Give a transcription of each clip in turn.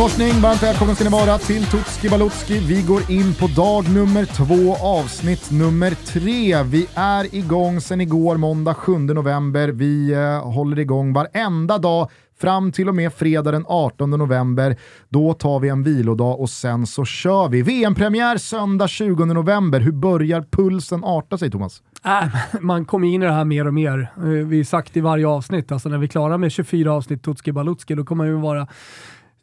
Korsning. Varmt välkomna ska ni vara till Tutski Balutski. Vi går in på dag nummer två, avsnitt nummer tre. Vi är igång sedan igår, måndag 7 november. Vi eh, håller igång varenda dag fram till och med fredag den 18 november. Då tar vi en vilodag och sen så kör vi. VM-premiär söndag 20 november. Hur börjar pulsen arta sig, Thomas? Äh, man kommer in i det här mer och mer. Eh, vi har sagt i varje avsnitt, alltså när vi är klara med 24 avsnitt Tutski Balutski, då kommer man ju vara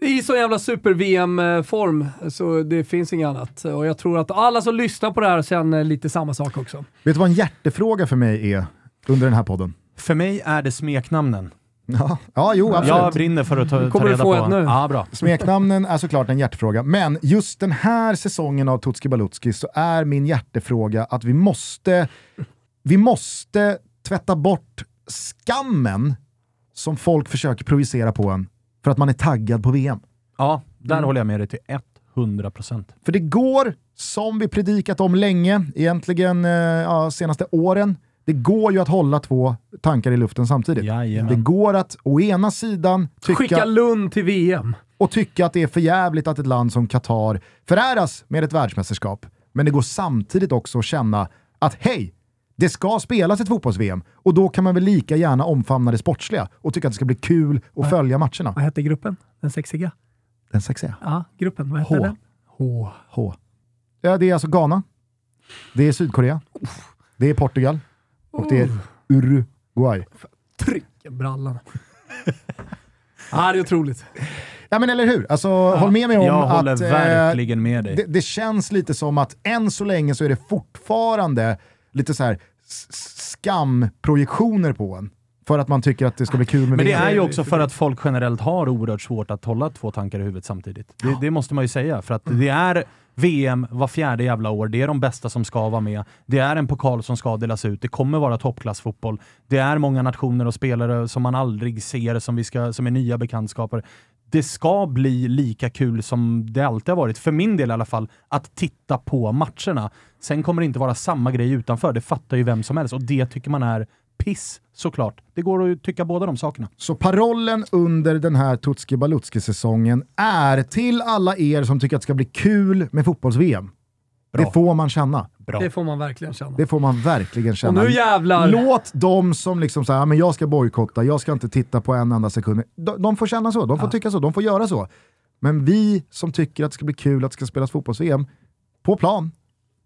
i så jävla super-VM-form, så det finns inget annat. Och jag tror att alla som lyssnar på det här känner lite samma sak också. Vet du vad en hjärtefråga för mig är under den här podden? För mig är det smeknamnen. Ja, ja jo absolut. Jag brinner för att ta, ta kommer reda du få på. ett nu. Ja, bra. Smeknamnen är såklart en hjärtefråga, men just den här säsongen av Tutski Balutski så är min hjärtefråga att vi måste, vi måste tvätta bort skammen som folk försöker projicera på en för att man är taggad på VM. Ja, där Mm. håller jag med dig till 100 procent. För det går, som vi predikat om länge, egentligen eh, ja, senaste åren, det går ju att hålla två tankar i luften samtidigt. Jajamän. Det går att å ena sidan Skicka tycka, Lund till VM. och tycka att det är för jävligt att ett land som Qatar föräras med ett världsmästerskap. Men det går samtidigt också att känna att hej, det ska spelas ett fotbolls-VM och då kan man väl lika gärna omfamna det sportsliga och tycka att det ska bli kul att följa matcherna. Vad hette gruppen? Den sexiga? Den sexiga. Ja, gruppen. Vad hette H. den? H. H. Ja, det är alltså Ghana, det är Sydkorea, det är Portugal och det är Uruguay. Tryck brallan. ja, det är otroligt. Ja men eller hur? Alltså, håll med mig om Jag att håller eh, verkligen med dig. det, det känns lite som att än så länge så är det fortfarande lite så här skamprojektioner på en. För att man tycker att det ska bli kul med Men det är ju också för att folk generellt har oerhört svårt att hålla två tankar i huvudet samtidigt. Det, det måste man ju säga, för att det är VM var fjärde jävla år, det är de bästa som ska vara med, det är en pokal som ska delas ut, det kommer vara toppklassfotboll, det är många nationer och spelare som man aldrig ser, som, vi ska, som är nya bekantskaper. Det ska bli lika kul som det alltid har varit, för min del i alla fall, att titta på matcherna. Sen kommer det inte vara samma grej utanför, det fattar ju vem som helst och det tycker man är piss såklart. Det går att tycka båda de sakerna. Så parollen under den här Tutski Balutski-säsongen är till alla er som tycker att det ska bli kul med fotbolls-VM. Det får man känna. Bra. Det får man verkligen känna. Det får man verkligen Och känna. nu jävlar! Låt de som liksom säger men jag ska bojkotta, jag ska inte titta på en enda sekund. De, de får känna så, de får tycka så, de får göra så. Men vi som tycker att det ska bli kul att det ska spelas fotbolls-VM på plan,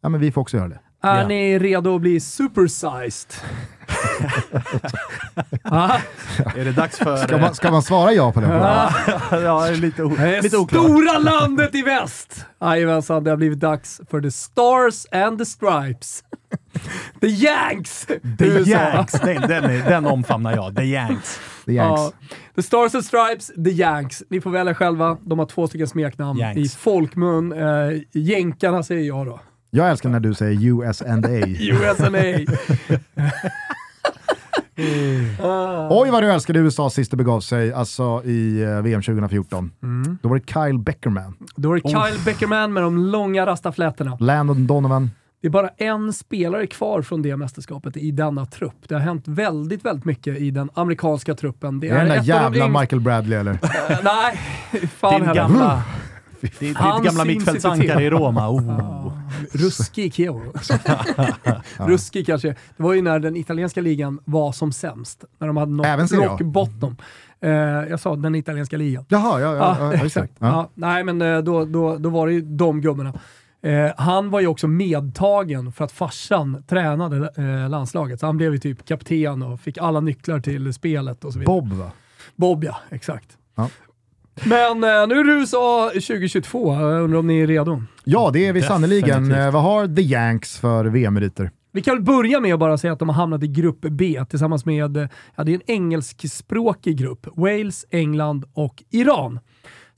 ja men vi får också göra det. Är Ja. ni redo att bli supersized? Är det dags för... Ska man, ska man svara ja på den frågan? ja, lite, det lite oklart. stora landet i väst! Jajamensan, det har blivit dags för the stars and the stripes. the Yanks! The. Yanks, den, den, är, den omfamnar jag. The Yanks. The Yanks. Ja, the Stars and Stripes, The Yanks. Ni får välja själva. De har två stycken smeknamn Yanks. i folkmun. Eh, jänkarna säger jag då. Jag älskar när du säger US and A. USNA. Oj vad du älskade USA sist det begav sig, alltså i eh, VM 2014. Mm. Då var det Kyle Beckerman, Då är det Kyle Beckerman med de långa rastaflätorna. Landon Donovan. Det är bara en spelare kvar från det mästerskapet i denna trupp. Det har hänt väldigt, väldigt mycket i den amerikanska truppen. Det Är det den där de jävla yngsta- Michael Bradley eller? Nej, fan Din heller. gamla, ditt, ditt Hans gamla mittfältsankare i Roma. Oh. Ruskig Keo. Ruskig kanske. Det var ju när den italienska ligan var som sämst. När de hade Även nått rock bottom. Eh, jag sa den italienska ligan. Jaha, ja, ja, ja, ja exakt. Ja. Ja, nej, men eh, då, då, då var det ju de gubbarna. Eh, han var ju också medtagen för att farsan tränade eh, landslaget, så han blev ju typ kapten och fick alla nycklar till spelet och så vidare. Bob va? Bob ja, exakt. Ja. Men eh, nu är det USA 2022, jag undrar om ni är redo? Ja, det är vi sannerligen. Eh, Vad har The Yanks för VM-meriter? Vi kan väl börja med att bara säga att de har hamnat i grupp B tillsammans med, eh, ja det är en engelskspråkig grupp, Wales, England och Iran.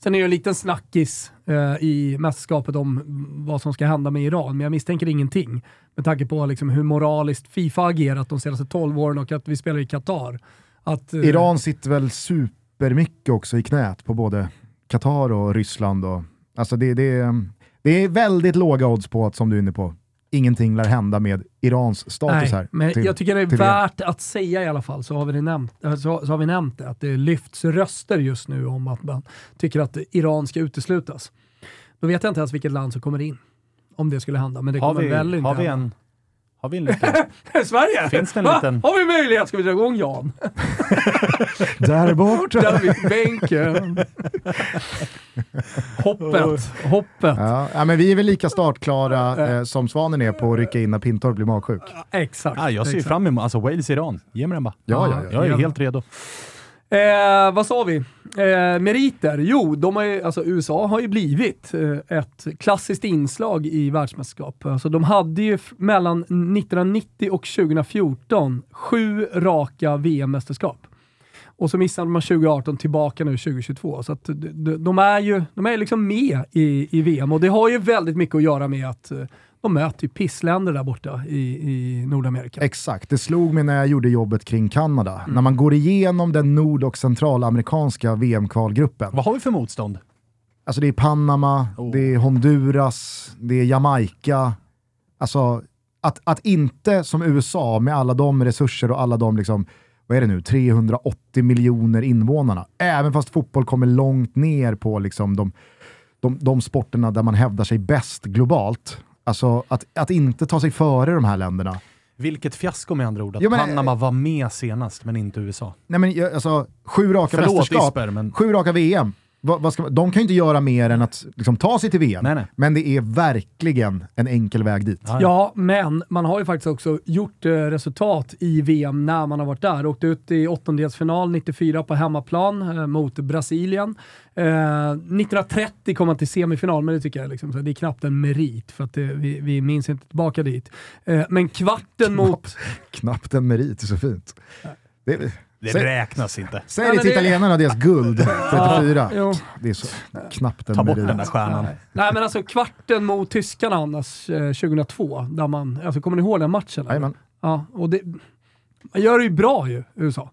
Sen är det en liten snackis eh, i mästerskapet om vad som ska hända med Iran, men jag misstänker ingenting. Med tanke på liksom, hur moraliskt Fifa agerat de senaste 12 åren och att vi spelar i Qatar. Att, eh, Iran sitter väl supermycket också i knät på både Qatar och Ryssland. Och, alltså det, det, är- det är väldigt låga odds på att, som du är inne på, ingenting lär hända med Irans status här. Nej, men till- jag tycker det är värt att säga i alla fall, så har, vi det nämnt, eh, så, så har vi nämnt det, att det lyfts röster just nu om att man tycker att Iran ska uteslutas. Då vet jag inte ens vilket land som kommer in, om det skulle hända. Men det Har kommer vi, väl inte har vi hända. en... Har vi en liten... Sverige? Finns det en Va? liten- Har vi möjlighet? Ska vi dra igång Jan? Där borta! Där vid bänken. Hoppet. Hoppet. Ja, ja, men vi är väl lika startklara eh, som Svanen är på att rycka in när Pintorp blir magsjuk. Exakt. Ah, jag ser exakt. fram emot alltså Wales-Iran. Ge mig den bara. Ja, ja, ja. Jag är Ja. helt redo. Eh, vad sa vi? Eh, meriter? Jo, de har ju, alltså USA har ju blivit eh, ett klassiskt inslag i världsmästerskap. Alltså, de hade ju mellan 1990 och 2014 sju raka VM-mästerskap. Och så missade man 2018 tillbaka nu 2022. Så att de, de- är ju de är liksom med i, i VM och det har ju väldigt mycket att göra med att eh, de möter ju pissländer där borta i, i Nordamerika. Exakt, det slog mig när jag gjorde jobbet kring Kanada. Mm. När man går igenom den nord och centralamerikanska VM-kvalgruppen. Vad har vi för motstånd? Alltså det är Panama, Oh. det är Honduras, det är Jamaica. Alltså att, att inte som USA med alla de resurser och alla de liksom, vad är det nu, 380 miljoner invånarna. Även fast fotboll kommer långt ner på liksom de, de, de sporterna där man hävdar sig bäst globalt. Alltså att, att inte ta sig före de här länderna. Vilket fiasko med andra ord att Jo, men- Panama var med senast, men inte USA. Nej men jag- alltså, sju raka Förlåt mästerskap, Isper, men... sju raka VM. Vad, vad ska, de kan ju inte göra mer än att liksom, ta sig till VM. Nej, nej. Men det är verkligen en enkel väg dit. Ja, Ja, men man har ju faktiskt också gjort eh, resultat i VM när man har varit där. Åkte ut i åttondelsfinal 94 på hemmaplan eh, mot Brasilien. Eh, 1930 kom man till semifinal, men det tycker jag liksom, så det är knappt en merit för att det, vi, vi minns inte tillbaka dit. Eh, men kvarten mot... Knappt en merit, det är så fint. Det, Det säg, räknas inte. säg Ja, det men till det- italienarna, deras guld 34. Jo. Det är så knappt en Ta bort merit. den där stjärnan. Nej men alltså kvarten mot tyskarna annars eh, 2002, där man, alltså kommer ni ihåg den matchen? eller? Jajamän. Ja, och det, man gör det ju bra ju, USA.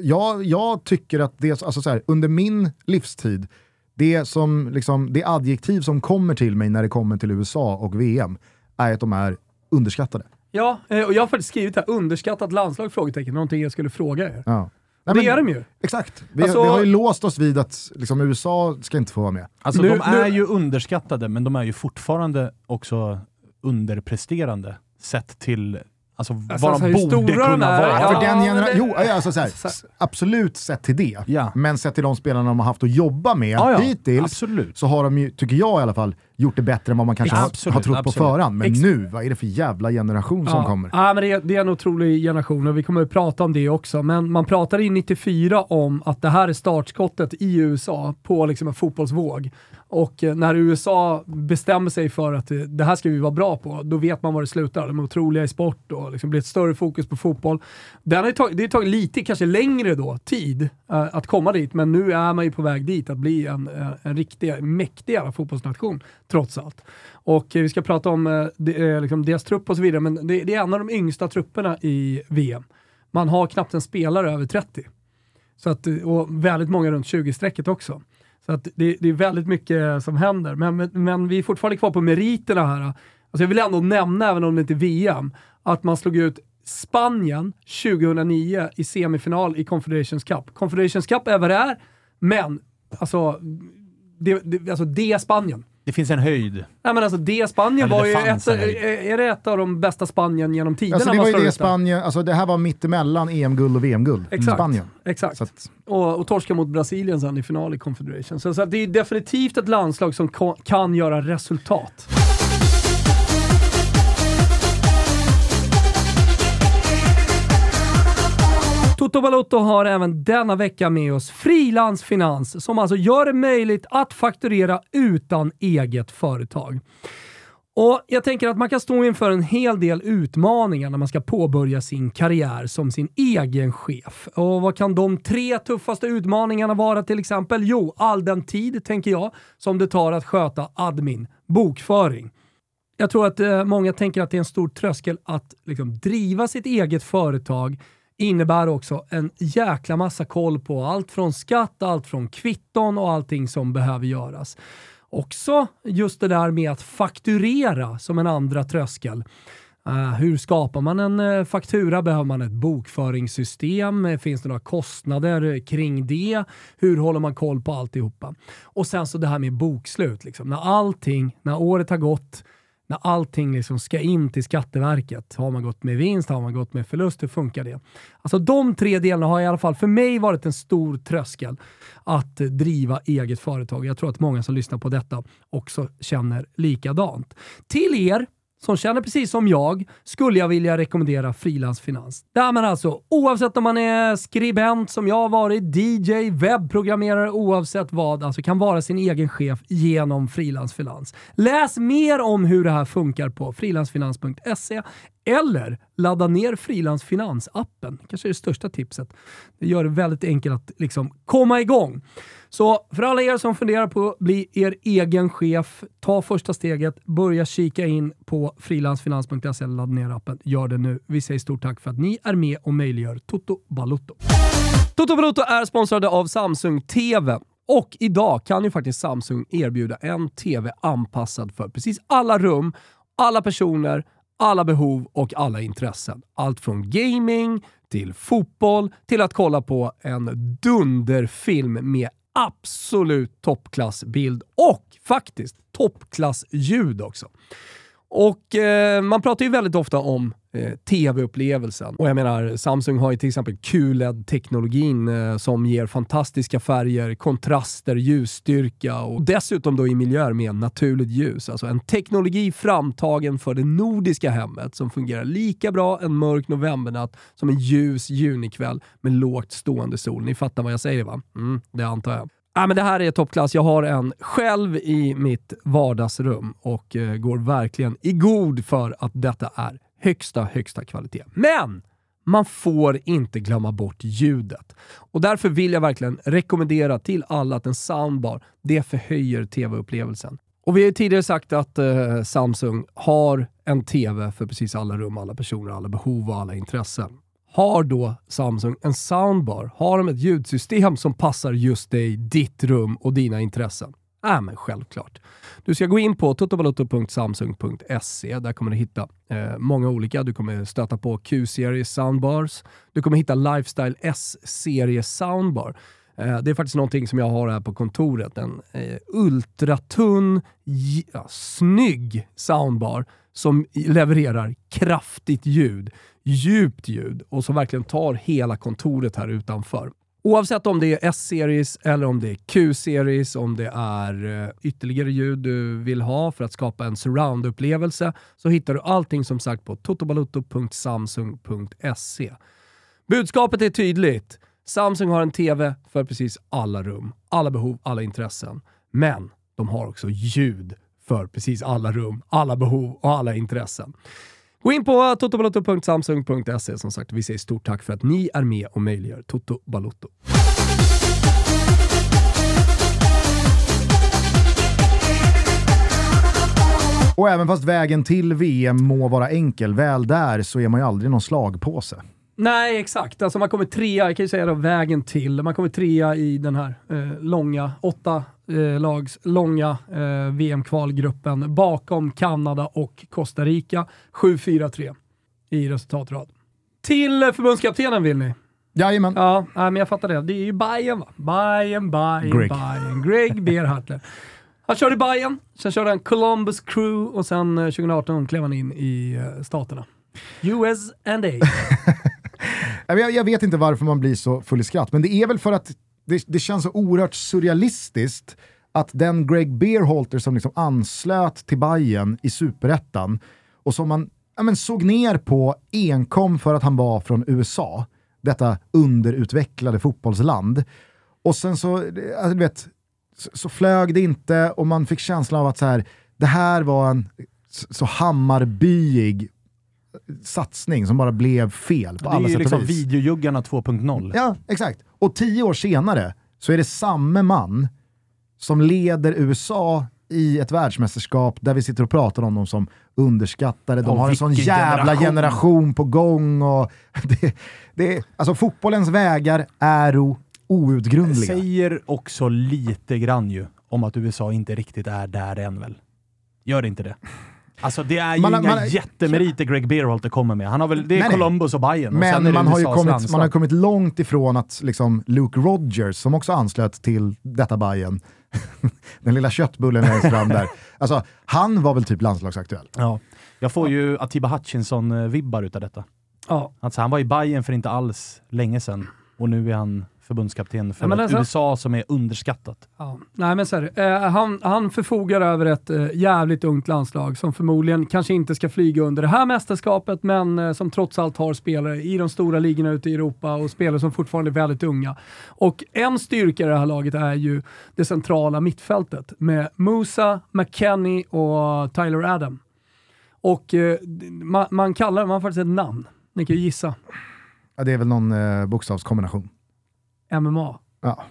Jag, jag tycker att det, alltså så här, under min livstid, det, som, liksom, det adjektiv som kommer till mig när det kommer till USA och VM är att de är underskattade. Ja, eh, och jag har faktiskt skrivit här, underskattat landslag? Frågetecken, någonting jag skulle fråga er. Ja. det Nej, är men- de ju. Exakt. Vi, Alltså- vi har ju låst oss vid att liksom, USA ska inte få vara med. Alltså Nu- de är nu- ju underskattade, men de är ju fortfarande också underpresterande sett till alltså, Alltså, vad de hur borde de kunna är, vara. ja. för den genera- jo, alltså, så här, absolut sett till det. Ja. Men sett till de spelarna de har haft att jobba med Ja, ja. hittills Absolut. så har de ju, tycker jag i alla fall, gjort det bättre än vad man kanske har, Absolut, har trott på absolut. förhand. Men Ex- nu, vad är det för jävla generation som kommer? Ja, men det, är, det är en otrolig generation och vi kommer att prata om det också. Men man pratade i 94 om att det här är startskottet i USA på liksom en fotbollsvåg. Och eh, när USA bestämmer sig för att eh, det här ska vi vara bra på, då vet man var det slutar. De är otroliga i sport och liksom blir ett större fokus på fotboll. Den har tagit, det har tagit lite, kanske längre då, tid eh, att komma dit, men nu är man ju på väg dit att bli en, eh, en riktig, mäktigare fotbollsnation, trots allt. Och eh, vi ska prata om eh, eh, liksom deras trupp och så vidare, men det, det är en av de yngsta trupperna i VM. Man har knappt en spelare över 30. Så att, och väldigt många runt 20-strecket också. Så att det, det är väldigt mycket som händer. Men, men, men vi är fortfarande kvar på meriterna här. Alltså jag vill ändå nämna, även om det inte är VM, att man slog ut Spanien 2009 i semifinal i Confederations Cup. Confederations Cup är vad det är, men alltså det, det, alltså det är Spanien. Det finns en höjd. Nej men alltså det Spanien Eller var det ju ett, är det ett av de bästa Spanien genom tiderna? Alltså, det var ju det Spanien, alltså det här var mittemellan EM-guld och VM-guld. Exakt. Spanien. Exakt. Så att, Och, och torska mot Brasilien sen i final i Confederation. Så, så att det är definitivt ett landslag som kan göra resultat. Toto Balotto har även denna vecka med oss Frilansfinans som alltså gör det möjligt att fakturera utan eget företag. Och Jag tänker att man kan stå inför en hel del utmaningar när man ska påbörja sin karriär som sin egen chef. Och Vad kan de tre tuffaste utmaningarna vara till exempel? Jo, all den tid, tänker jag, som det tar att sköta admin, bokföring. Jag tror att eh, många tänker att det är en stor tröskel att liksom, driva sitt eget företag innebär också en jäkla massa koll på allt från skatt, allt från kvitton och allting som behöver göras. Också just det där med att fakturera som en andra tröskel. Uh, hur skapar man en uh, faktura? Behöver man ett bokföringssystem? Uh, finns det några kostnader kring det? Hur håller man koll på alltihopa? Och sen så det här med bokslut. Liksom. När allting, när året har gått, när allting liksom ska in till Skatteverket. Har man gått med vinst? Har man gått med förlust? Hur funkar det? Alltså de tre delarna har i alla fall för mig varit en stor tröskel att driva eget företag. Jag tror att många som lyssnar på detta också känner likadant. Till er som känner precis som jag skulle jag vilja rekommendera Frilansfinans. Där man alltså, oavsett om man är skribent som jag har varit, DJ, webbprogrammerare, oavsett vad, alltså kan vara sin egen chef genom Frilansfinans. Läs mer om hur det här funkar på frilansfinans.se eller ladda ner Frilansfinans-appen. kanske är det största tipset. Det gör det väldigt enkelt att liksom komma igång. Så för alla er som funderar på att bli er egen chef, ta första steget, börja kika in på frilansfinans.se eller ladda ner appen. Gör det nu. Vi säger stort tack för att ni är med och möjliggör Toto Balotto. Toto Balotto är sponsrade av Samsung TV. Och idag kan ju faktiskt Samsung erbjuda en TV anpassad för precis alla rum, alla personer, alla behov och alla intressen. Allt från gaming till fotboll till att kolla på en dunderfilm med absolut toppklassbild och faktiskt toppklassljud också. Och eh, man pratar ju väldigt ofta om eh, tv-upplevelsen. Och jag menar, Samsung har ju till exempel QLED-teknologin eh, som ger fantastiska färger, kontraster, ljusstyrka och dessutom då i miljöer med naturligt ljus. Alltså en teknologi framtagen för det nordiska hemmet som fungerar lika bra en mörk novembernatt som en ljus junikväll med lågt stående sol. Ni fattar vad jag säger va? Mm, det antar jag. Ja, men det här är toppklass. Jag har en själv i mitt vardagsrum och eh, går verkligen i god för att detta är högsta, högsta kvalitet. Men man får inte glömma bort ljudet. Och därför vill jag verkligen rekommendera till alla att en soundbar, det förhöjer tv-upplevelsen. Och vi har ju tidigare sagt att eh, Samsung har en tv för precis alla rum, alla personer, alla behov och alla intressen. Har då Samsung en soundbar? Har de ett ljudsystem som passar just dig, ditt rum och dina intressen? Ja, men självklart. Du ska gå in på totobalotto.samsung.se. Där kommer du hitta eh, många olika. Du kommer stöta på Q-serie soundbars. Du kommer hitta Lifestyle S-serie soundbar. Eh, det är faktiskt någonting som jag har här på kontoret. En eh, ultratunn, ja, snygg soundbar som levererar kraftigt ljud djupt ljud och som verkligen tar hela kontoret här utanför. Oavsett om det är S-series eller om det är Q-series, om det är eh, ytterligare ljud du vill ha för att skapa en surround-upplevelse så hittar du allting som sagt på totobalutto.samsung.se. Budskapet är tydligt. Samsung har en TV för precis alla rum, alla behov, alla intressen. Men de har också ljud för precis alla rum, alla behov och alla intressen. Gå in på totobalotto.samsung.se som sagt. Vi säger stort tack för att ni är med och möjliggör Toto Balotto. Och även fast vägen till VM må vara enkel, väl där så är man ju aldrig någon slagpåse. Nej, exakt. Alltså man kommer trea, jag kan ju säga då, vägen till. Man kommer trea i den här eh, långa, åtta eh, lags långa eh, VM-kvalgruppen bakom Kanada och Costa Rica. 7-4-3 i resultatrad. Till förbundskaptenen vill ni? Jajamän. Ja, men jag fattar det. Det är ju Bayern va? Bayern, Bayern, Greg. Bayern. Greg Berhartler. Han körde i Bayern, sen körde han Columbus Crew och sen 2018 klev han in i uh, Staterna. US and A. jag, jag vet inte varför man blir så full i skratt, men det är väl för att det, det känns så oerhört surrealistiskt att den Greg Beerholter som liksom anslöt till Bayern i superettan och som man ja, men såg ner på enkom för att han var från USA, detta underutvecklade fotbollsland. Och sen så, alltså, du vet, så, så flög det inte och man fick känslan av att så här, det här var en så Hammarbyig satsning som bara blev fel på alla sätt och liksom vis. Det är liksom videojuggarna 2.0. Ja, exakt. Och tio år senare så är det samme man som leder USA i ett världsmästerskap där vi sitter och pratar om dem som underskattade. De Och har en sån jävla generation. generation. på gång. Och det, det, alltså fotbollens vägar är outgrundliga. säger också lite grann ju om att USA inte riktigt är där än väl? Gör det inte det? Alltså det är ju Man- inga man- jättemeriter Greg Berhalter kommer med. Han har väl, det är Nej. Columbus och Bayern och Men man har, ju kommit, landslag. man har kommit långt ifrån att liksom Luke Rogers, som också anslöt till detta Bayern den lilla köttbullen längst fram där, alltså, han var väl typ landslagsaktuell. Ja. Jag får ju Atiba Hutchinson-vibbar utav detta. Ja. Alltså han var i Bayern för inte alls länge sedan och nu är han förbundskapten för ett alltså- USA som är underskattat. Ja. Nej men så är det. Eh, han, han förfogar över ett eh, jävligt ungt landslag som förmodligen kanske inte ska flyga under det här mästerskapet, men eh, som trots allt har spelare i de stora ligorna ute i Europa och spelare som fortfarande är väldigt unga. Och en styrka i det här laget är ju det centrala mittfältet med Musa, McKennie och Tyler Adam. Och eh, man, man kallar man har faktiskt ett namn. Ni kan ju gissa. Ja, det är väl någon eh, bokstavskombination. MMA. Ja.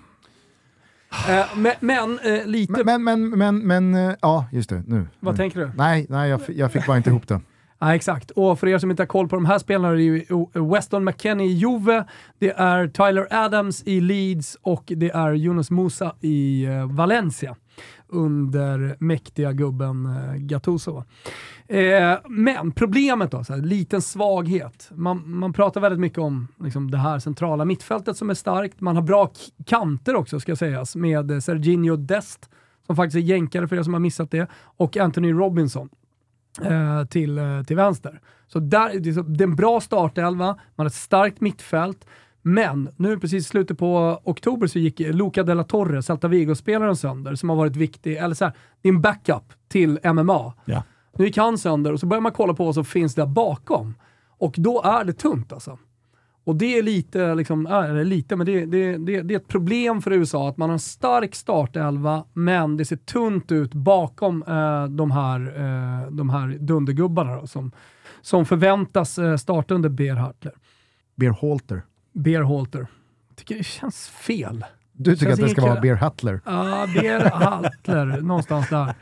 Eh, men men eh, lite... Men, men, men, men, eh, ja just det, nu. vad nu. tänker du? Nej, nej jag, jag fick bara inte ihop det. Ja, exakt. Och för er som inte har koll på de här spelarna, det är ju Weston McKennie i Juve, det är Tyler Adams i Leeds och det är Yunus Musa i eh, Valencia under mäktiga gubben eh, Gattuso. Eh, men problemet då, så här, liten svaghet. Man, man pratar väldigt mycket om liksom, det här centrala mittfältet som är starkt. Man har bra kanter också ska sägas med eh, Serginho Dest, som faktiskt är jänkare för er som har missat det, och Anthony Robinson eh, till, eh, till vänster. Så där, så- det är en bra startelva, man har ett starkt mittfält, men nu precis i slutet på oktober så gick Luca de la Torre, Celta Vigo-spelaren, sönder, som har varit viktig, eller så här, det är en backup till MMA. Ja. Nu gick han sönder och så börjar man kolla på vad som finns där bakom. Och då är det tunt alltså. Och det är lite, liksom, äh, eller lite, men det, det, det, det är ett problem för USA att man har en stark startelva, men det ser tunt ut bakom eh, de, här, eh, de här dundergubbarna då, som, som förväntas eh, starta under Berhalter. Beer Halter. Berhalter. Tycker det känns fel. Du tycker att det ska vara. Beer Hattler. Ja, Berhalter, någonstans där.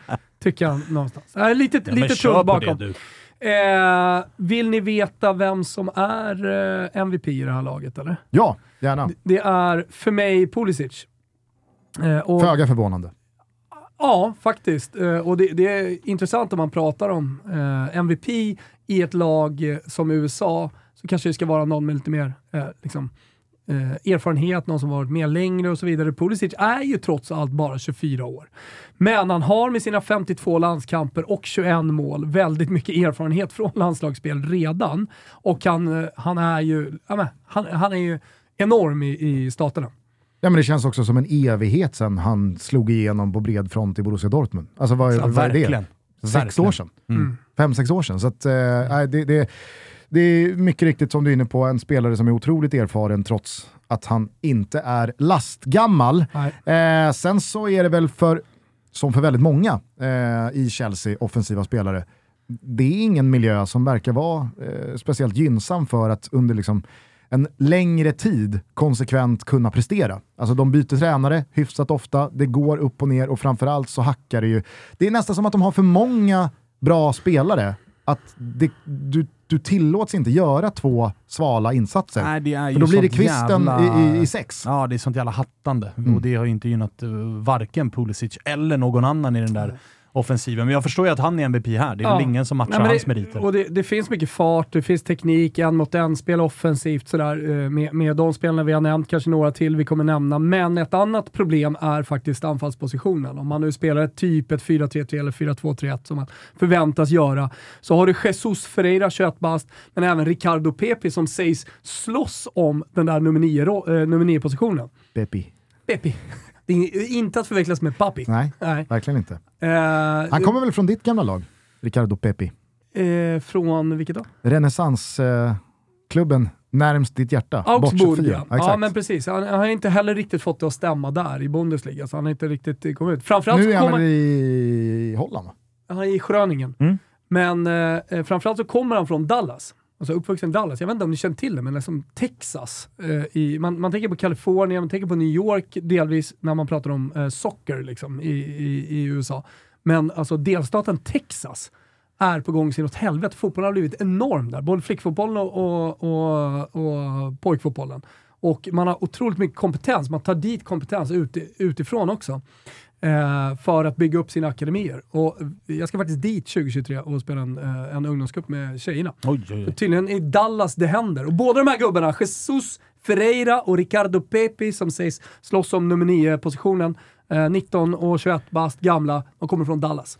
Tycker jag någonstans. Äh, lite Ja, lite på bakom. det. Eh, vill ni veta vem som är eh, MVP i det här laget eller? Ja, gärna. Det är för mig Pulisic. Eh, och, Föga förvånande. ja, faktiskt. Eh, och det, det är intressant om man pratar om eh, MVP i ett lag eh, som USA, kanske det ska vara någon med lite mer eh, liksom, eh, erfarenhet, någon som varit med längre och så vidare. Pulisic är ju trots allt bara 24 år. Men han har med sina 52 landskamper och 21 mål väldigt mycket erfarenhet från landslagsspel redan. Och han, eh, han är ju, ja, men, han, han är ju enorm i, i staterna. Ja, men det känns också som en evighet sedan han slog igenom på bred front i Borussia Dortmund. Alltså vad, Ja, vad är det? verkligen. Sex Verkligen. år sedan. Mm. Fem, sex år sedan. Så att, eh, det, det, det är mycket riktigt som du är inne på, en spelare som är otroligt erfaren trots att han inte är lastgammal. Eh, sen så är det väl för, som för väldigt många eh, i Chelsea, offensiva spelare, det är ingen miljö som verkar vara eh, speciellt gynnsam för att under liksom en längre tid konsekvent kunna prestera. Alltså de byter tränare hyfsat ofta, det går upp och ner och framförallt så hackar det ju. Det är nästan som att de har för många bra spelare, att det, du, du tillåts inte göra två svala insatser. Nej, det är ju för då blir det kvisten jävla- i, i, i sex. Ja, det är sånt jävla hattande. Mm. Och det har ju inte gynnat uh, varken Pulisic eller någon annan i den där offensiven. Men jag förstår ju att han är MVP här. Det är Ja. väl ingen som matchar Nej, men hans det, meriter. Och det, det finns mycket fart, det finns teknik, en mot en, spel offensivt sådär, eh, med, med de spelarna vi har nämnt, kanske några till vi kommer nämna. Men ett annat problem är faktiskt anfallspositionen. Om man nu spelar ett typ ett 4-3-3 eller 4-2-3-1 som man förväntas göra, så har du Jesus Ferreira, 21 bast, men även Ricardo Pepi som sägs slåss om den där nummer 9-positionen. Bepi. Pepi. Det är inte att förväxlas med Papi. Nej, Nej. verkligen inte. Eh, Han kommer väl från ditt gamla lag? Ricardo Pepi. eh, från vilket då? Renässansklubben närmst ditt hjärta. Augsburg ja. ja. exakt. men precis. Han, han har inte heller riktigt fått det att stämma där i Bundesliga, så han har inte riktigt kommit ut. Framförallt nu är han kommer i Holland va? han är i Schröningen. Mm. Men eh, framförallt så kommer han från Dallas. Alltså uppvuxen i Dallas. Jag vet inte om ni känner till det, men liksom Texas. Eh, i, man, man tänker på Kalifornien, man tänker på New York delvis när man pratar om eh, socker liksom, i, i, i USA. Men alltså delstaten Texas är på gång sin åt helvete. Fotbollen har blivit enorm där. Både flickfotbollen och, och, och, och pojkfotbollen. Och man har otroligt mycket kompetens. Man tar dit kompetens ut, utifrån också eh, för att bygga upp sina akademier. Och jag ska faktiskt dit 2023 och spela en, eh, en ungdomscup med tjejerna. Oj, oj, oj. Tydligen i Dallas det händer. Och båda de här gubbarna, Jesus Ferreira och Ricardo Pepi, som sägs slåss om nummer 9-positionen, eh, 19 och 21 bast gamla, de kommer från Dallas.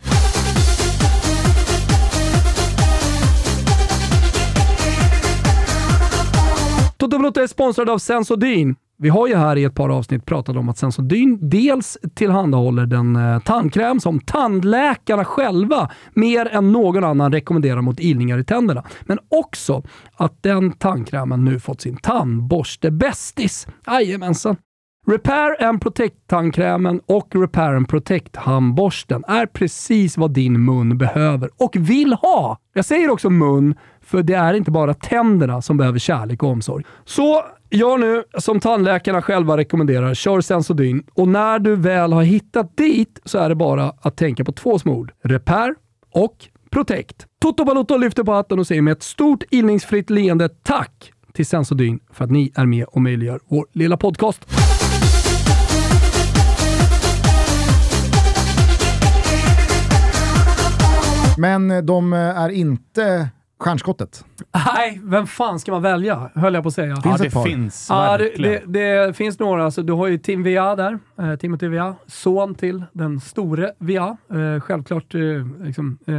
Toto Balotto är sponsrad av Sensodyne. Vi har ju här i ett par avsnitt pratat om att Sensodyne dels tillhandahåller den eh, tandkräm som tandläkarna själva mer än någon annan rekommenderar mot ilningar i tänderna. Men också att den tandkrämen nu fått sin tandborste-bästis. Jajamensan. Repair and Protect-tandkrämen och Repair and Protect-handborsten är precis vad din mun behöver och vill ha. Jag säger också mun, för det är inte bara tänderna som behöver kärlek och omsorg. Så gör nu som tandläkarna själva rekommenderar. Kör Sensodyne och när du väl har hittat dit så är det bara att tänka på två små ord. Repair och Protect. Toto Balotto lyfter på hatten och säger med ett stort illningsfritt leende tack till Sensodyne för att ni är med och möjliggör vår lilla podcast. Men de är inte stjärnskottet. Nej, vem fan ska man välja? Höll jag på att säga. Finns Ja, det finns Ja, det, det, det finns några. Alltså, du har ju Tim Vea där. Eh, Timothy Vea, son till den store Vea. Eh, självklart eh, liksom, eh,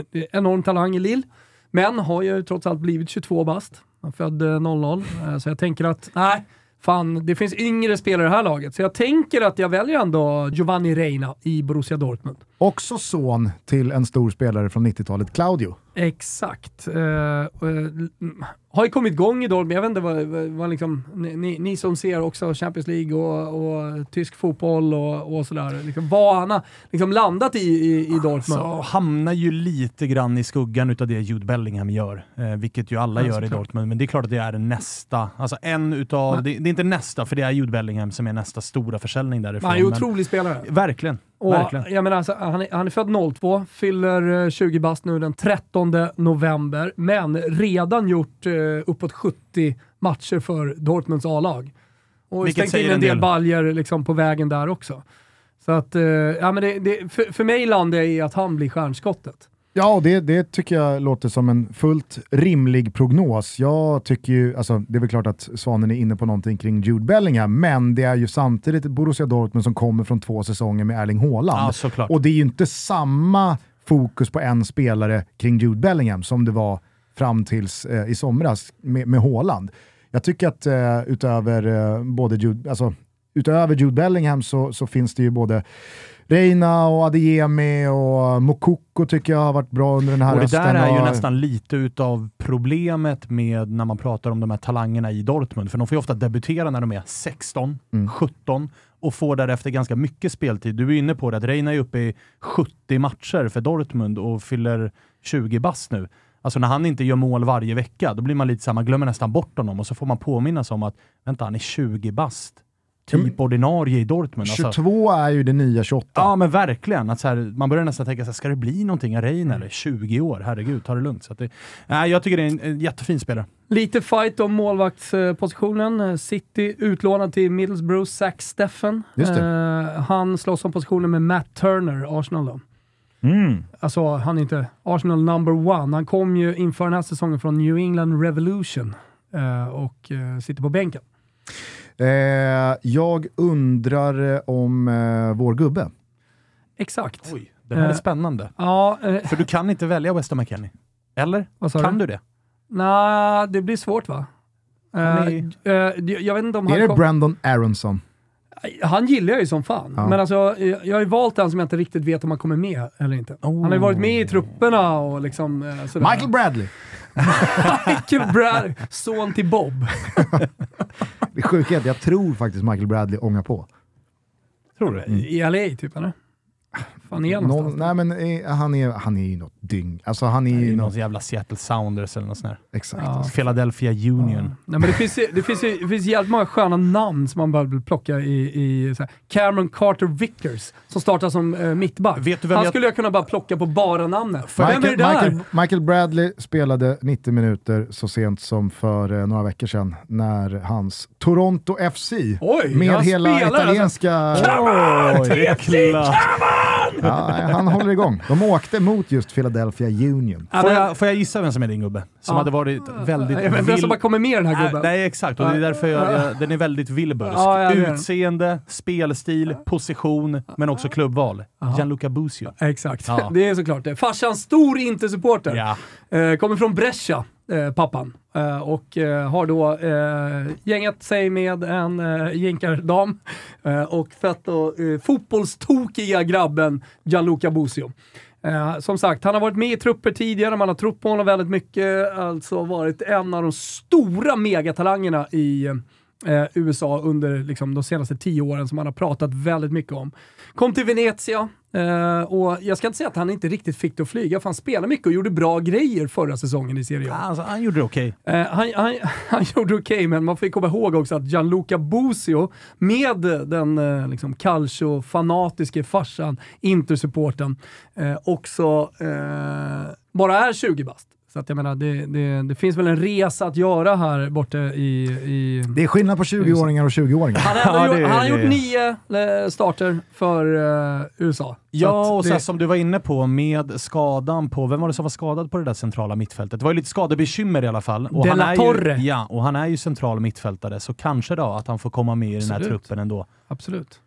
en, enorm talang i Lill. Men har ju trots allt blivit 22 bast. Han född eh, 00. Eh, så jag tänker att, nej, fan, det finns yngre spelare i det här laget. Så jag tänker att jag väljer ändå Giovanni Reina i Borussia Dortmund. Också son till en stor spelare från 90-talet, Claudio. Exakt. Uh, har ju kommit igång i Dortmund. Jag vet inte vad, vad, liksom, ni, ni som ser också Champions League och, och tysk fotboll och, och sådär. Liksom, vad han har liksom landat i, i, i Dortmund. Så hamnar ju lite grann i skuggan utav det Jude Bellingham gör, eh, vilket ju alla Ja, gör i såklart. Dortmund. Men det är klart att det är nästa, alltså en utav, det, det är inte nästa, för det är Jude Bellingham som är nästa stora försäljning därifrån. han är ju otrolig spelare. Verkligen, Och, verkligen. jag menar, alltså, han, är, han är född 02, fyller eh, 20 bast nu den 13 november, men redan gjort eh, uppåt 70 matcher för Dortmunds A-lag. Och Vilket stängt in en en del, del. baljer liksom på vägen där också. Så att, eh, ja, men det, det, för, för mig landar jag i att han blir stjärnskottet. Ja, det, det tycker jag låter som en fullt rimlig prognos. Jag tycker ju, alltså det är väl klart att Svanen är inne på någonting kring Jude Bellingham, men det är ju samtidigt Borussia Dortmund som kommer från två säsonger med Erling Haaland. Ja. Och det är ju inte samma fokus på en spelare kring Jude Bellingham som det var fram tills eh, i somras med, med Haaland. Jag tycker att eh, utöver, eh, både Jude, alltså, utöver Jude Bellingham så, så finns det ju både Reina och Adeyemi och Mokoko tycker jag har varit bra under den här Och det där är ju och- nästan lite utav problemet med när man pratar om de här talangerna i Dortmund. För de får ju ofta debutera när de är 16, Mm. 17 och får därefter ganska mycket speltid. Du är inne på det, att Reina är uppe i 70 matcher för Dortmund och fyller 20 bast nu. Alltså när han inte gör mål varje vecka, då blir man lite så här, man glömmer nästan bort honom och så får man påminnas om att vänta, han är 20 bast. Typ ordinarie i Dortmund. Alltså. 22 är ju det nya 28. Ja men verkligen. Att så här, man börjar nästan tänka, så här, ska det bli någonting av Rein eller 20 år? Herregud, ta det lugnt. Så att det, nej, jag tycker det är en, en jättefin spelare. Lite fight om målvaktspositionen. Eh, City utlånad till Middlesbrough, Zack Steffen. Just Eh, han slåss om positionen med Matt Turner, Arsenal då. Mm. Alltså, han är inte Arsenal number one. Han kom ju inför den här säsongen från New England Revolution eh, och eh, sitter på bänken. Eh, jag undrar eh, om eh, vår gubbe. Exakt. Oj, det här är Eh, spännande. Ja, eh, För du kan inte välja Weston McKennie. Eller? vad sa Kan du? du det? Nej, det blir svårt va? Är- eh, jag vet inte om Är han det kom... Brandon Aronson? Han gillar jag ju som fan. Ja. Men alltså, jag har ju valt en som jag inte riktigt vet om han kommer med eller inte. Han har ju varit med i trupperna och liksom eh, sådär. Michael Bradley! Michael Brad, son till Bob. Det sjuka är att jag tror faktiskt Michael Bradley ångar på. Tror du? I LA typ eller? Fan är han Någon, nej men eh, han är, han är ju något dyng. Alltså han är Det ju är något, någon jävla Seattle Sounders eller något sånt där. exakt. Ja. Philadelphia Union. Nej, men det finns, ju- det, finns ju, det finns jävligt många sköna namn som man bara vill plocka i, i så här. Cameron Carter Vickers, som startar som eh, mittback. Vet du vem Han jag- skulle jag kunna bara plocka på bara namnet. Vem är det Michael, där? Michael, Michael Bradley spelade 90 minuter så sent som för eh, några veckor sedan när hans Toronto FC Oj, med han hela spelar alltså. italienska... Oj, det är klart. Ja, han håller igång. De åkte mot just Philadelphia Union. Ja, Får jag, får jag gissa vem som är din gubbe? Som Ja. hade varit väldigt inte vem som bara kommer med den här Äh, gubben. nej exakt, och det är därför jag, jag, den är väldigt Wilbursk. Ja, ja. Utseende, spelstil, position, men också klubbval. Gianluca Busio. Exakt, Ja. det är såklart det. Farsan, stor Inter-supporter. Eh, kommer från Brescia, eh, pappan. Eh, och eh, har då eh, gängat sig med en eh, jänkardam eh, och fett och, eh, fotbollstokiga grabben Gianluca Busio. Eh, som sagt, han har varit med i trupper tidigare, man har trott på honom väldigt mycket. Alltså varit en av de stora megatalangerna i eh, USA under liksom, de senaste tio åren som man har pratat väldigt mycket om. Kom till Venezia eh, och jag ska inte säga att han inte riktigt fick det att flyga, för han spelade mycket och gjorde bra grejer förra säsongen i Serie A. Alltså, han gjorde det okej. Eh, han, han, han gjorde okej, men man får komma ihåg också att Gianluca Busio med den eh, liksom calcio-fanatiske farsan, Inter-supporten, också bara är 20 bast. Så att jag menar, det, det, det finns väl en resa att göra här borta i... i Det är skillnad på 20-åringar och 20-åringar. han har, Ja, gjort, han har det. gjort nio eh, starter för eh, USA. Ja, och det- som du var inne på med skadan på, vem var det som var skadad på det där centrala mittfältet? Det var ju lite skadebekymmer i alla fall. Och De han är Torre. Ju, ja, och han är ju central mittfältare, så kanske då att han får komma med i den här Absolut. truppen ändå. Absolut.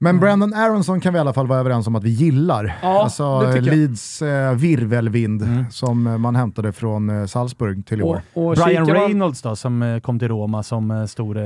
Men Brandon Aronson kan vi i alla fall vara överens om att vi gillar. Ja, alltså. Leeds eh, virvelvind som eh, man hämtade från eh, Salzburg till i år. Och, och Brian Reynolds då, som eh, kom till Roma som eh, stor eh,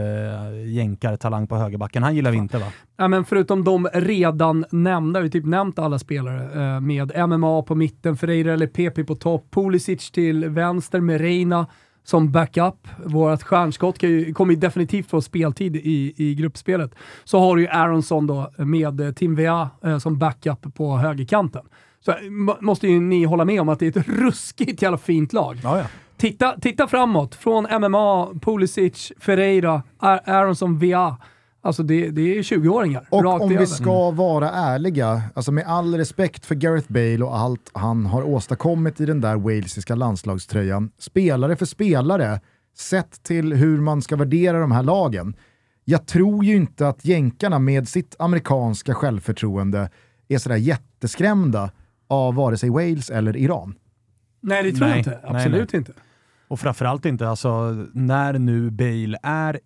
jänkartalang på högerbacken. Han gillar vi inte va? Ja, men förutom de redan nämnda, vi har typ nämnt alla spelare, eh, med MMA på mitten, Ferreira eller PP på topp, Pulisic till vänster med Reina som backup. Vårt stjärnskott kan ju, kommer ju definitivt få speltid i, i gruppspelet. Så har du ju Aronsson då med eh, Tim Vea eh, som backup på högerkanten. Så eh, må- måste ju ni hålla med om att det är ett ruskigt jävla fint lag. Ja, ja. Titta, titta framåt, från MMA, Pulisic, Ferreira, Ar- Aronsson, Vea. Alltså det, det är 20-åringar. Och rakt om vi över. ska vara ärliga, alltså med all respekt för Gareth Bale och allt han har åstadkommit i den där walesiska landslagströjan, spelare för spelare, sett till hur man ska värdera de här lagen. Jag tror ju inte att jänkarna med sitt amerikanska självförtroende är sådär jätteskrämda av vare sig Wales eller Iran. Nej, det tror jag Nej, inte. nej, Absolut nej. inte. Och framförallt inte, alltså när nu Bale är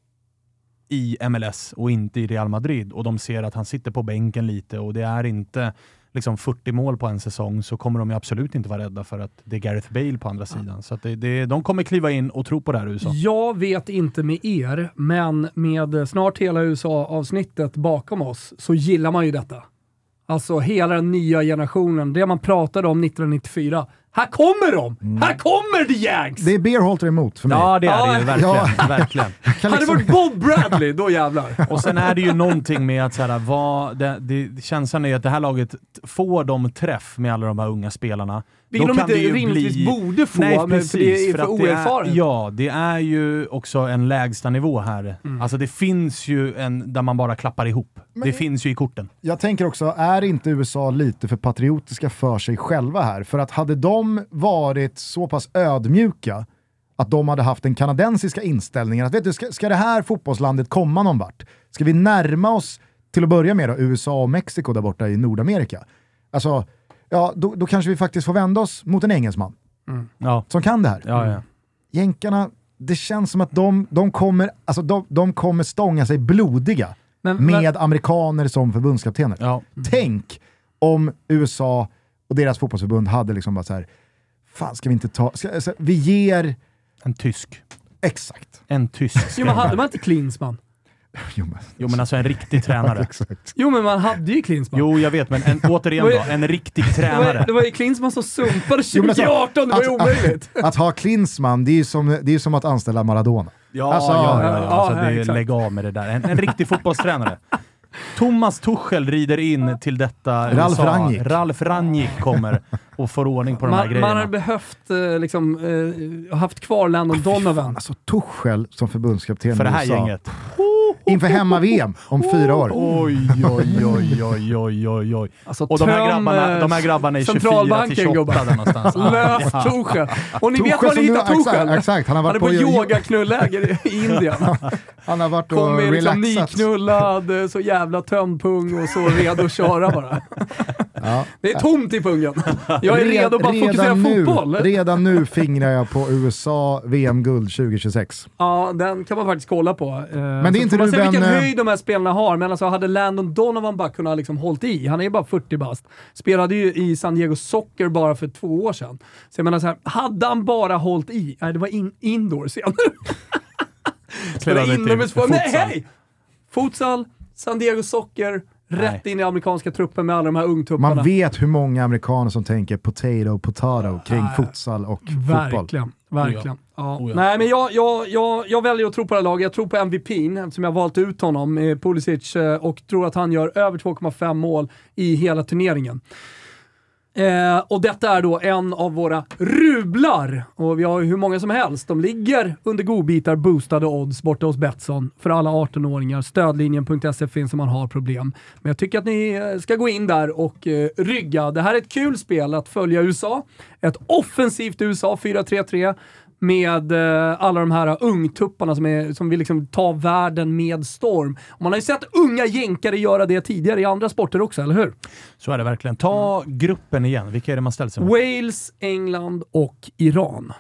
i MLS och inte i Real Madrid och de ser att han sitter på bänken lite och det är inte liksom 40 mål på en säsong så kommer de ju absolut inte vara rädda för att det är Gareth Bale på andra sidan. Så det, det, de kommer kliva in och tro på det här USA. Jag vet inte med er, men med snart hela USA-avsnittet bakom oss så gillar man ju detta. Alltså hela den nya generationen, det man pratade om 1994. Här kommer de! Här kommer the Yanks! Det är Beerhalter emot för mig. Ja, det är det ju. Ja. Verkligen. verkligen. Kan Hade det liksom- varit Bob Bradley, då jävlar. Och sen är det ju någonting med att så här, vad, det, det, känslan är att det här laget får de träff med alla de här unga spelarna. Vilket då de kan inte rimligtvis borde få, Nej, men precis, för det är för, att oerfaren. är, Ja, det är ju också en lägsta nivå här. Mm. Alltså det finns ju en där man bara klappar ihop. det finns ju i korten. Jag tänker också, är inte USA lite för patriotiska för sig själva här? För att hade de varit så pass ödmjuka att de hade haft den kanadensiska inställningen att vet du, ska, ska det här fotbollslandet komma någon vart? Ska vi närma oss till att börja med då, USA och Mexiko där borta i Nordamerika? Alltså, ja, då, då kanske vi faktiskt får vända oss mot en engelsman Ja, som kan det här. ja, ja. Jänkarna, det känns som att de, de, kommer, alltså de, de kommer stånga sig blodiga Men- med men- amerikaner som förbundskaptener. ja. Tänk om USA och deras fotbollsförbund hade liksom bara så här, fan ska vi inte ta, ska, alltså, vi ger, En tysk. exakt. En tysk. Jo men hade man inte Klinsmann? Jo men, Jo men alltså en riktig tränare. exakt. Jo men man hade ju Klinsmann. Jo, jag vet, men en, återigen då, en riktig det, var, tränare. det var ju Klinsmann som sumpade Jo, men alltså, 2018, det var ju att- omöjligt. Att, att ha Klinsmann, det är ju som, det är som att anställa Maradona. Ja, Alltså, ja, ja, ja. ja, Alltså, ja, det, exakt. lägg av med det där. En, en riktig fotbollstränare. Thomas Tuchel rider in till detta Ralf USA. Rangnick. Ralf Rangnick kommer och får ordning på de här Man, grejerna. man hade behövt eh, liksom, eh, haft kvar Landon Donovan. Alltså Tuchel som förbundskapten för det här USA. gänget. Inför hemma-VM om fyra år. Oj, oj, oj, oj, oj, oj, oj. Alltså, Och de här, grabbarna, eh, de här grabbarna är 24 till centralbanken, 28 gubbar. där någonstans. Lös Tuchel. Och ni vet var ni hittar Tuchel? Exakt. Han har Han är varit på på yogaknulläger i Indien. Han har varit och Kommer liksom relaxat. nyknullad, eh, så jävla tömd pung och så redo att köra bara. Ja. Det är tomt i pungen. Jag är Red- redo att bara fokusera nu, fotboll. Redan nu fingrar jag på USA VM-guld 2026. Ja, den kan man faktiskt kolla på. Men det är inte får man se Ruben, vilken eh, höjd de här spelarna har, men alltså hade Landon Donovan bara kunnat liksom hållit i, han är ju bara 40 bast, spelade ju i San Diego Soccer bara för två år sedan. Så jag menar så här, hade han bara hållit i, nej det var in, indoor ser jag. Spela Spelade inomhusfotboll, nej hej! San Diego Soccer, rätt Nej. in i amerikanska truppen med alla de här ungtupparna. Man vet hur många amerikaner som tänker potato, potato kring Ah, futsal och fotboll. Verkligen, verkligen. Ja. Oh ja. Nej, men jag, jag, jag, jag väljer att tro på det här laget. Jag tror på MVPn eftersom jag har valt ut honom, eh, Pulisic, eh, och tror att han gör över 2,5 mål i hela turneringen. Eh, och detta är då en av våra rublar. Och vi har ju hur många som helst. De ligger under godbitar boostade odds borta hos Betsson för alla 18-åringar. Stödlinjen.se finns om man har problem. Men jag tycker att ni eh, ska gå in där och eh, rygga. Det här är ett kul spel att följa USA. Ett offensivt USA 4-3-3 med eh, alla de här ungtupparna som, är, som vill liksom ta världen med storm. Och man har ju sett unga jänkare göra det tidigare i andra sporter också, eller hur? Så är det verkligen. Ta gruppen igen. Vilka är det man ställt sig mot? Wales, England och Iran.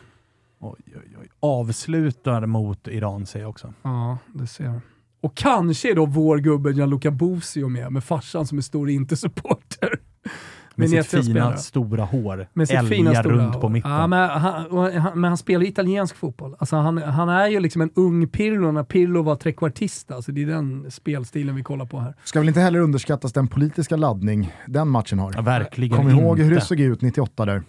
Oj, oj, oj. Avslutar mot Iran säger jag också. Ja, det ser jag. Och kanske är då vår gubbe Gianluca Bosio med, med farsan som är stor Inter-supporter. Med sitt fina stora hår. Med sitt fina stora runt hår. på mitten. Ja, men, han, och han, men han spelar italiensk fotboll. Alltså han, han är ju liksom en ung Pirlo när Pirlo var trekvartista. Så det är den spelstilen vi kollar på här. Ska väl inte heller underskattas den politiska laddning den matchen har. Ja, verkligen Kom ihåg hur det inte. såg ut 98 där.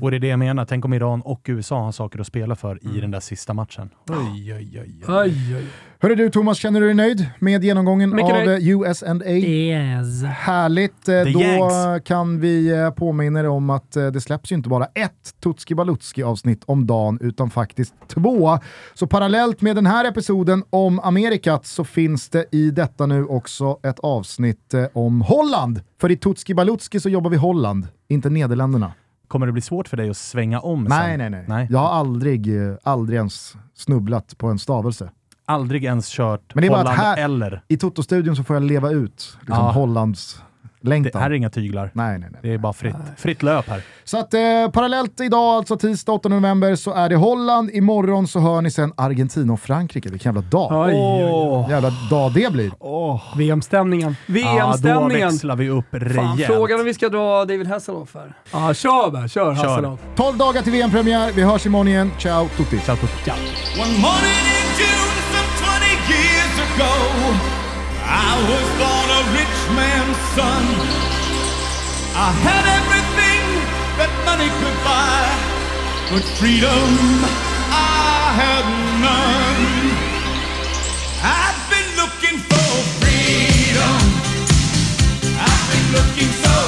Och det är det jag menar. Tänk om Iran och USA har saker att spela för i den där sista matchen. Oj, oj, oj. oj. Aj. Hörru du Thomas, känner du dig nöjd med genomgången Mycket av nöjd. eh, US&A? Yes. Härligt, eh, The då Yanks. kan vi eh, påminna er om att det släpps ju inte bara ett Tutski Balutski avsnitt om dagen utan faktiskt två. Så parallellt med den här episoden om Amerikat så finns det i detta nu också ett avsnitt om Holland. För i Tutski Balutski så jobbar vi Holland, inte Nederländerna. Kommer det bli svårt för dig att svänga om Nej, sen? nej, nej, nej. Jag har aldrig, eh, aldrig ens snubblat på en stavelse. Aldrig ens kört Men det är bara Holland att här- eller. I Toto-studion så får jag leva ut liksom, Ja. Hollands Det längtan. här är inga tyglar. Nej, nej, nej. Det är bara fritt, fritt löp här. Så att eh, parallellt idag, alltså tisdag 8 november, så är det Holland. Imorgon så hör ni sen Argentina och Frankrike. Vilken jävla dag. Oj, oj, oj. Jävla dag det blir. VM-stämningen. Ja, då VM-stämningen. växlar vi upp Fan, rejält. frågan om vi ska dra David Hasselhoff här. Ja, kör bara. Kör Hasselhoff. 12 dagar till VM-premiär. Vi hörs imorgon igen. Ciao tutti! Ciao, tutti. One morning in June, some 20 years ago, I was born man's son. I had everything that money could buy, but freedom I had none. I've been looking for freedom. I've been looking for.